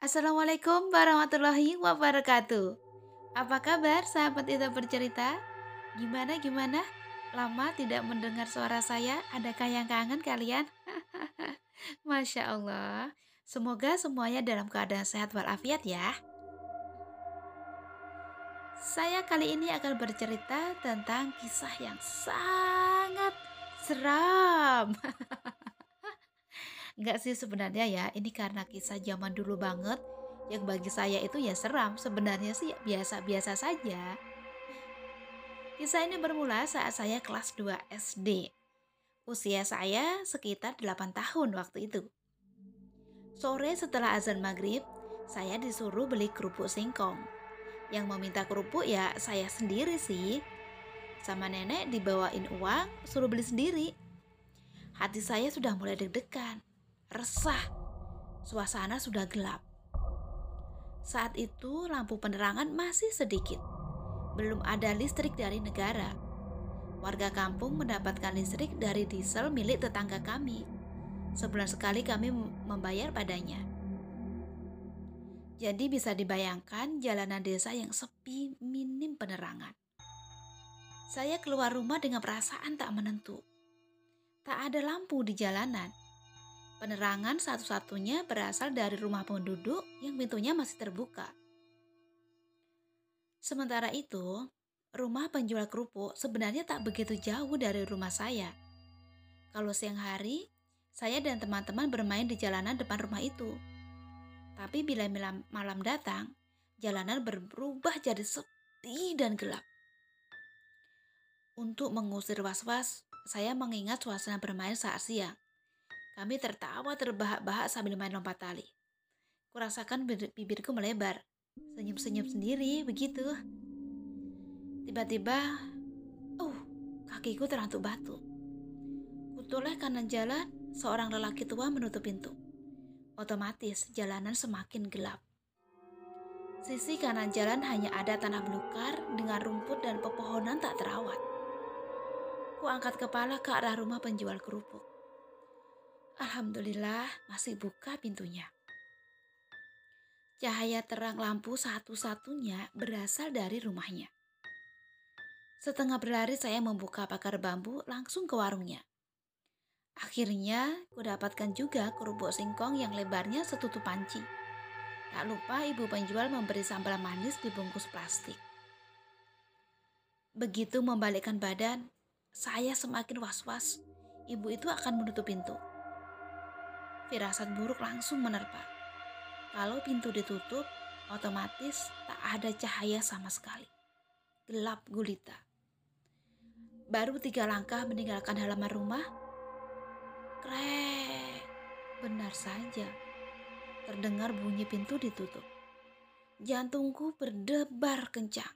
Assalamualaikum warahmatullahi wabarakatuh. Apa kabar sahabat itu bercerita? Gimana gimana? Lama tidak mendengar suara saya, adakah yang kangen kalian? Masya Allah. Semoga semuanya dalam keadaan sehat walafiat ya. Saya kali ini akan bercerita tentang kisah yang sangat seram. Enggak sih sebenarnya ya, ini karena kisah zaman dulu banget yang bagi saya itu ya seram, sebenarnya sih biasa-biasa saja. Kisah ini bermula saat saya kelas 2 SD. Usia saya sekitar 8 tahun waktu itu. Sore setelah azan maghrib, saya disuruh beli kerupuk singkong. Yang meminta kerupuk ya saya sendiri sih. Sama nenek dibawain uang, suruh beli sendiri. Hati saya sudah mulai deg-degan resah. Suasana sudah gelap. Saat itu lampu penerangan masih sedikit. Belum ada listrik dari negara. Warga kampung mendapatkan listrik dari diesel milik tetangga kami. Sebulan sekali kami membayar padanya. Jadi bisa dibayangkan jalanan desa yang sepi minim penerangan. Saya keluar rumah dengan perasaan tak menentu. Tak ada lampu di jalanan. Penerangan satu-satunya berasal dari rumah penduduk yang pintunya masih terbuka. Sementara itu, rumah penjual kerupuk sebenarnya tak begitu jauh dari rumah saya. Kalau siang hari, saya dan teman-teman bermain di jalanan depan rumah itu. Tapi bila malam datang, jalanan berubah jadi sepi dan gelap. Untuk mengusir was-was, saya mengingat suasana bermain saat siang. Kami tertawa terbahak-bahak sambil main lompat tali. Kurasakan bibirku melebar. Senyum-senyum sendiri begitu. Tiba-tiba, uh, kakiku terantuk batu. Kutoleh kanan jalan, seorang lelaki tua menutup pintu. Otomatis jalanan semakin gelap. Sisi kanan jalan hanya ada tanah belukar dengan rumput dan pepohonan tak terawat. Ku angkat kepala ke arah rumah penjual kerupuk. Alhamdulillah masih buka pintunya. Cahaya terang lampu satu-satunya berasal dari rumahnya. Setengah berlari saya membuka pagar bambu langsung ke warungnya. Akhirnya, kudapatkan juga kerupuk singkong yang lebarnya setutup panci. Tak lupa ibu penjual memberi sambal manis dibungkus plastik. Begitu membalikkan badan, saya semakin was-was. Ibu itu akan menutup pintu firasat buruk langsung menerpa. Kalau pintu ditutup, otomatis tak ada cahaya sama sekali. Gelap gulita. Baru tiga langkah meninggalkan halaman rumah, krek, benar saja. Terdengar bunyi pintu ditutup. Jantungku berdebar kencang.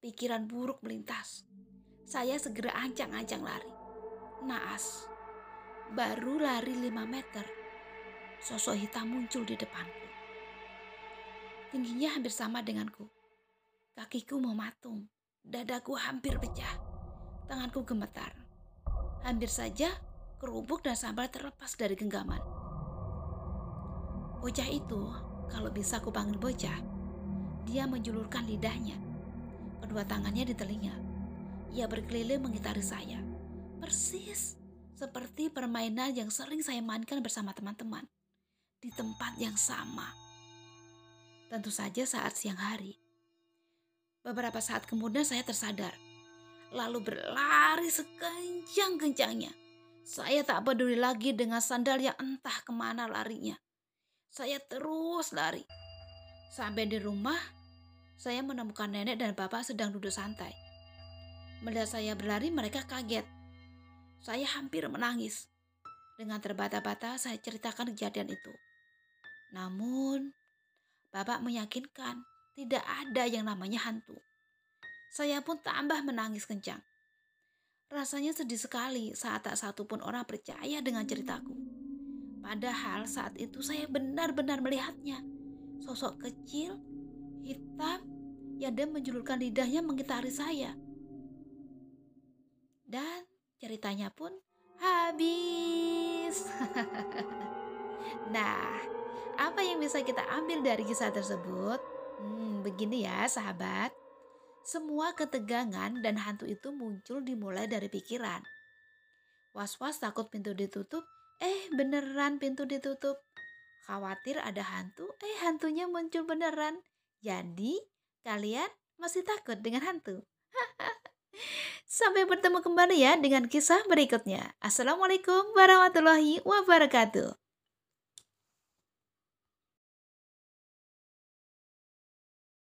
Pikiran buruk melintas. Saya segera ancang-ancang lari. Naas. Baru lari lima meter sosok hitam muncul di depanku. Tingginya hampir sama denganku. Kakiku mematung, dadaku hampir pecah, tanganku gemetar. Hampir saja kerupuk dan sambal terlepas dari genggaman. Bocah itu, kalau bisa aku panggil bocah, dia menjulurkan lidahnya, kedua tangannya di telinga. Ia berkeliling mengitari saya, persis seperti permainan yang sering saya mainkan bersama teman-teman di tempat yang sama. Tentu saja saat siang hari. Beberapa saat kemudian saya tersadar, lalu berlari sekencang-kencangnya. Saya tak peduli lagi dengan sandal yang entah ke mana larinya. Saya terus lari. Sampai di rumah, saya menemukan nenek dan bapak sedang duduk santai. Melihat saya berlari, mereka kaget. Saya hampir menangis. Dengan terbata-bata, saya ceritakan kejadian itu. Namun, Bapak meyakinkan tidak ada yang namanya hantu. Saya pun tambah menangis kencang. Rasanya sedih sekali saat tak satu pun orang percaya dengan ceritaku. Padahal saat itu saya benar-benar melihatnya. Sosok kecil, hitam, yang dia menjulurkan lidahnya mengitari saya. Dan ceritanya pun habis. nah, Apa yang bisa kita ambil dari kisah tersebut? Hmm, begini ya, sahabat. Semua ketegangan dan hantu itu muncul dimulai dari pikiran. Was-was takut pintu ditutup, eh beneran pintu ditutup. Khawatir ada hantu, eh hantunya muncul beneran. Jadi, kalian masih takut dengan hantu? Sampai bertemu kembali ya dengan kisah berikutnya. Assalamualaikum warahmatullahi wabarakatuh.